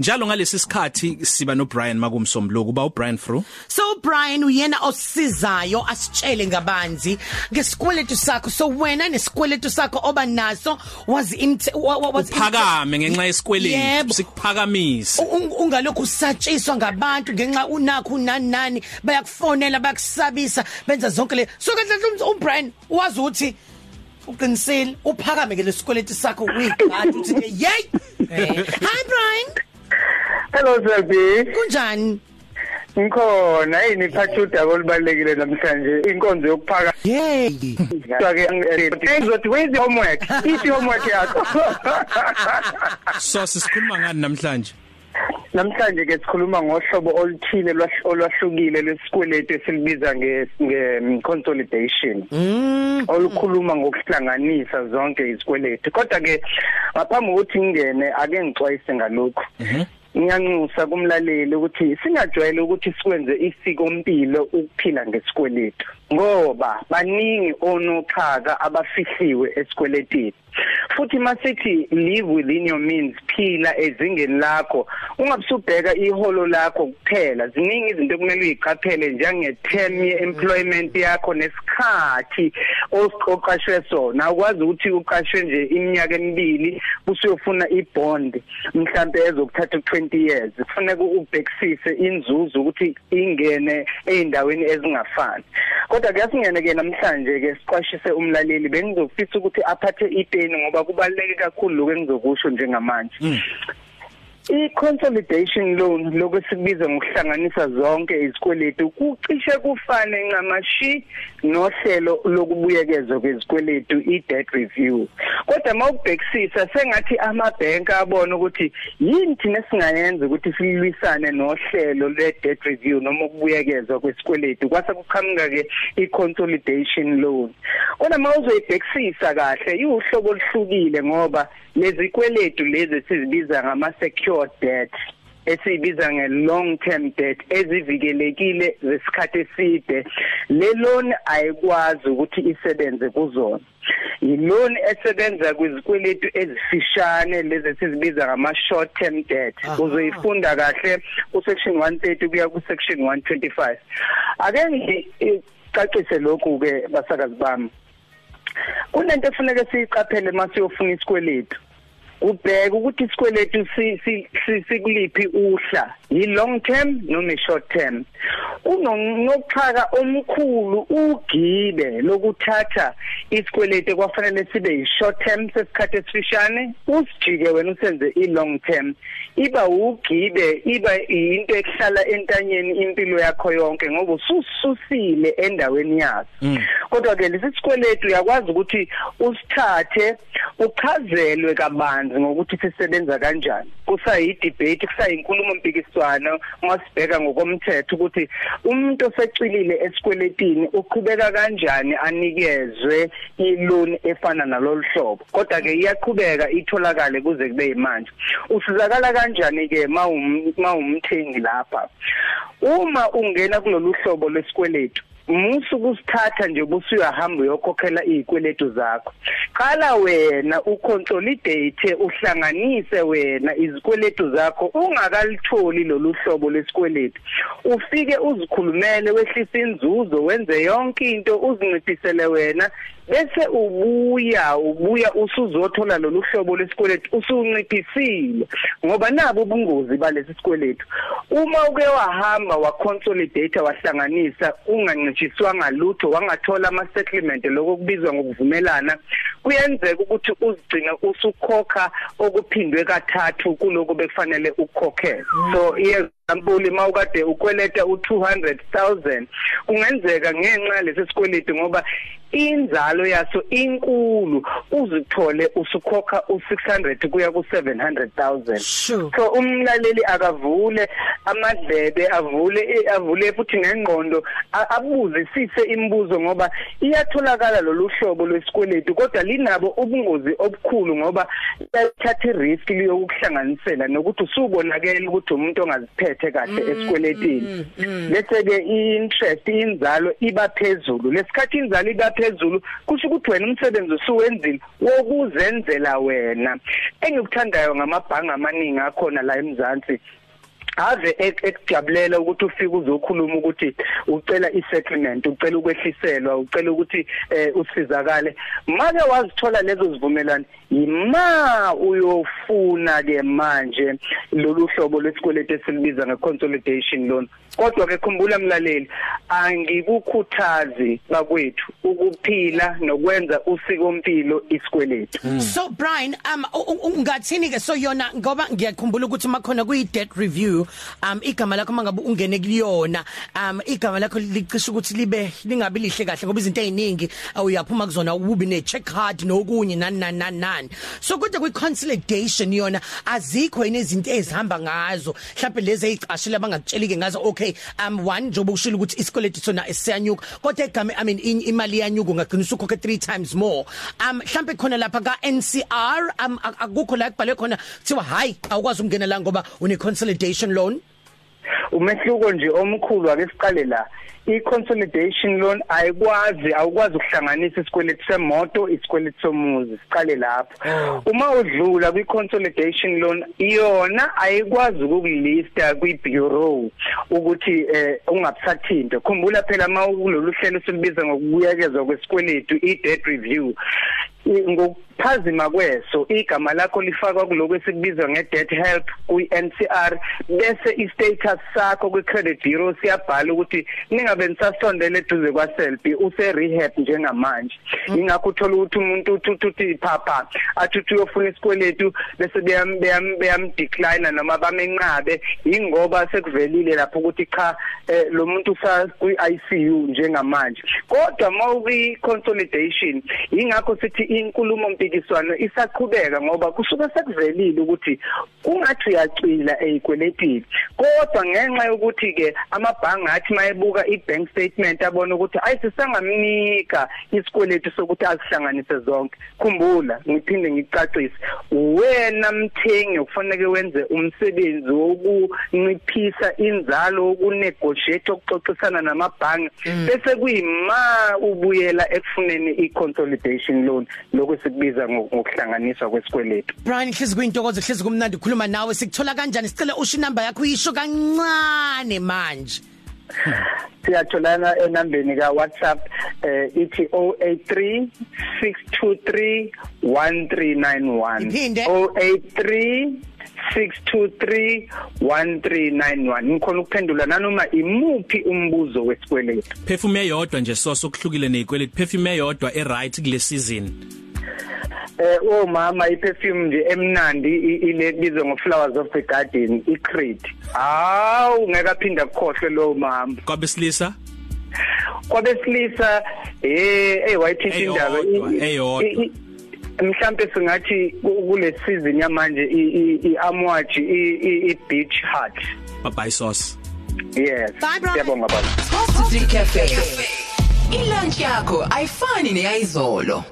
njalo ngalesi sikhathi siba no Brian makumsombuluko ba u Brian Fru? So Brian uyena osizayo asitshele ngabanzi ngesikweletu sakho. So wena nesikweletu sakho oba naso was uphakame ngenxa yesikweletu Yebo. sikuphakamisa. Un- ungalokhu usatshiswa ngabantu ngenxa unakho nani nani bayakufonela bayakusabisa benza zonke le. So kahle kahle uBrian wazi ukuthi uqinisile uphakame ke lesikweletu sakho uyigadi uthi yey! Eh. hi Brian. Hello Selby. kunjani Ngikhona yini iphatha udaba olubalekile namhlanje inkonzo yokuphaka. yey ke ngizothi where's your homework? Ithi homework yakho. so sisikhuluma ngani namhlanje Namhlanje ke sikhuluma ngohlobo oluthile lwahl- olwahlukile lesikweletu esilibiza nge nge- consolidation. mm olukhuluma ngokuhlanganisa zonke izikweletu kodwa ke ngaphambi kokuthi ngingene ake ngixwayise ngalokho ngiyanxusa kumlaleli ukuthi singajwayele ukuthi sikwenze isikompilo ukuphila ngesikweletu ngoba baningi onokhaka abafihliwe esikweletini. Futhi masithi live within your means phila ezingeni lakho. Ungabusubheka iholo lakho kuphela ziningi izinto okumele uyiqaphele njenge term ye employment yakho nesikhathi oqashwe sona. Ukwazi ukuthi uqashwe nje iminyaka emibili usuyofuna ibond mhlambe ezokuthatha 20 years kufanele ubhekisise inzuzo ukuthi ingene eindaweni ezingafani. Kodwa kuyasingene ke namhlanje ke siqwashise umlaleli bengizofisa ukuthi aphathe ipeni ngoba kubaleke kakhulu lokho engizokusho njengamanje. I-consolidation loan lokusikubiza ngokuhlanganisa zonke izikweletu kucishe kufane ncamashi nohlelo lokubuyekezwa kwezikweletu i-debt review. Kodwa mawubhekisisa sengathi amabhenki abona ukuthi yini thina singayenza ukuthi silwisane nohlelo lwe-debt review noma ukubuyekezwa kwesikweletu kwase kuqhamuka ke i-consolidation loan. Kodwa mawuzoyibhekisisa kahle iwuhlobo oluhlukile ngoba lezi kweletu lezi sizibiza ngama secured debt esibiza nge long term debt ezivikelekile zesikhathi eside. Le loan ayikwazi ukuthi isebenze kuzona. Yiloan esebenza kwizikweletu ezifishane lezi sizibiza ngama short term debt. Uzoyifunda kahle ku section 130 kuya ku section 125 ake ngicacise lokhu ke basakazi bami. Kunento efuneka siyiqaphele masiyofuna isikweletu. Ubheka ukuthi isikweletu si- si- si- sikuliphi uhla yi long term noma short term. Kunokuchaka omkhulu ugibe lokuthatha isikweletu kwafanele sibe yi short term sesikhathi esifishane usijike wena usenze i long term. Iba ugibe iba into ehlala entanyeni impilo yakho yonke ngoba usususile endaweni yaso. Kodwa ke lesi sikweletu uyakwazi ukuthi usithathe uchazelwe kabanzi ngokuthi sisebenza kanjani. Kusayi debate kusayinkulumo mpikiswano masibheka ngokomthetho ukuthi umuntu osecilile esikweletini uqhubeka kanjani anikezwe iloan efana nalolu hlobo. Kodwa ke iyaqhubeka itholakale kuze kube yimanje. Usizakala kanjani ke mawumthengi lapha? Uma ungena kulolu hlobo lesikweletu musu kusithatha nje busuyahamba uyokhokhela izikweletu zakho. Qala wena uconsolidate uhlanganise wena izikweletu zakho ungakalitholi lolu hlobo lesikweletu ufike uzikhulumele wehlisa inzuzo wenze yonke into uzinciphisele wena bese ubuya ubuya usuzothola lolu hlobo lesikweletu usunciphisile. Ngoba nabo ubungozi balesi sikweletu uma uke wahamba wa consolidate wahlanganisa ungancitshiswanga lutho wangathola ama settlement lokubizwa ngokuvumelana kuyenzeka ukuthi uzigcina usukhokha okuphindwe kathathu kuloko bekufanele ukukhokhele so yes. Example mawukade ukweleta u200000 kungenzeka ngenxa lesi sikweletu ngoba inzalo yaso inkulu. Uzithole usukhokha u600 kuya ku700000 Sure. so umlaleli akavule amadlebe avule avule futhi ngengqondo abuzisise imibuzo ngoba iyatholakala lolu hlobo lwesikweletu kodwa linabo ubungozi obukhulu ngoba lithatha irisk liyokuhlanganisela nokuthi usubonakele ukuthi umuntu ongaziphethe kahle esikweletini bese ke i-interest inzalo iba phezulu. Lesikhathi inzalo iba phezulu kusho ukuthi wena umsebenzi usuwenzile wokuzenzela wena. Engikuthandayo ngamabhanga amaningi akhona la eMzansi ave ekujabulela ukuthi ufike uzokhuluma ukuthi ucela isettlement ucela ukwehliselwa ucela ukuthi eh, usizakale. Make wazithola lezo zivumelwano yima uyofuna ke manje lolu hlobo lesikweletu esilibiza ngeconsolidation loan. Kodwa ke khumbula mlaleli angikukhuthazi bakwethu ukuphila nokwenza usikompilo isikweletu. Hmm. so Brian um ungathini ke so yona ngoba ngiyakhumbula ukuthi makhona kuyi debt review um igama lakho mangabe ungene kuliyona um igama lakho licisha ukuthi libe lingabi lihle kahle ngoba izinto eziningi uyaphuma kuzona ububi ne check card nokunye nani nani nani so kodwa kwi consolidation yona azikho yini izinto ezihamba ngazo? Mhlawumbe lezi ezicashile abangakutsheli ke ngazo okay um one njobe ushilo ukuthi isikweletu sona esiyanyuka kodwa igama i mean imali yanyuka ungagcina usukhokhe 3 times more. Um mhlawumbe khona lapha ka NCR um akukho la kubhalwe khona kuthiwa hayi awukwazi ukungena la ngoba une consolidation loan? Umehluko nje omkhulu ake siqale la. I-consolidation loan ayikwazi awukwazi ukuhlanganisa isikweletu semoto isikweletu somuzi. Siqale lapho. Oh. uma udlula kwi-consolidation loan iyona ayikwazi ukukulista kwi-bureau ukuthi eh ungabusathinte khumbula phela uma kulolu hlelo silubiza ngokubuyekezwa kwesikweletu i-debt review. Ngokuphazima kweso igama lakho lifakwa kuloko esikubiza ngedebt help kwi-NCR bese istatus sakho kwi-credit bureau siyabhala ukuthi ningabe nisasondele eduze kwaSelp use rehab njengamanje. Ingakho uthola ukuthi umuntu uthuthi phapha athuthi uyofuna isikweletu bese beyam beyam decline noma bamenqabe. Ingoba sekuvelile lapho ukuthi cha eh, lo muntu usa kwi-ICU njengamanje. Kodwa mawuki consolidation ingakho sithi inkulumo mpikiswano isaqhubeka ngoba kusuke sekuvelile ukuthi kungathi uyacila ezikweletini kodwa ngenxa yokuthi ke amabhanga athi mayebuka i-bank statement abona ukuthi ayisisangamnika isikweletu sokuthi azihlanganise zonke. Khumbula ngiphinde ngicacise wena mthengi kufanele wenze umsebenzi wokunciphisa inzalo ukunegotiate okuxoxisana namabhange mm. bese kuyima ubuyela ekufuneni i-consolidation loan. Lokho sikubiza ngokuhlanganiswa kwesikweletu. Brian hlezi kuyintokozo hlezi kumnandi ukukhuluma nawe. Sikuthola kanjani? Sicela usho inamba yakho uyisho kancane manje. Siyatholana enambeni ka WhatsApp eh ithi 083 623 1391 iphinde. 083 623 1391 ngikhona ukuphendula nanoma imuphi umbuzo wesikweletu. Perfume eyodwa nje so sokuhlukile nezikweletu perfume eyodwa e right kule season. Eh o mama iperfume nje emnandi ile bizwe ngo flowers of the garden icreed. Hawu ngeke aphinda kukhohle lo mama. Kwabesilisa? Kwabesilisa eh hey wayithinta indaba eyodwa. mhlambe singathi kule season yamanje iamwaji i beach hut bye sauce yes. Siyabonga baba. Coffee Cafe. Ilunch yakho ayifani neyizolo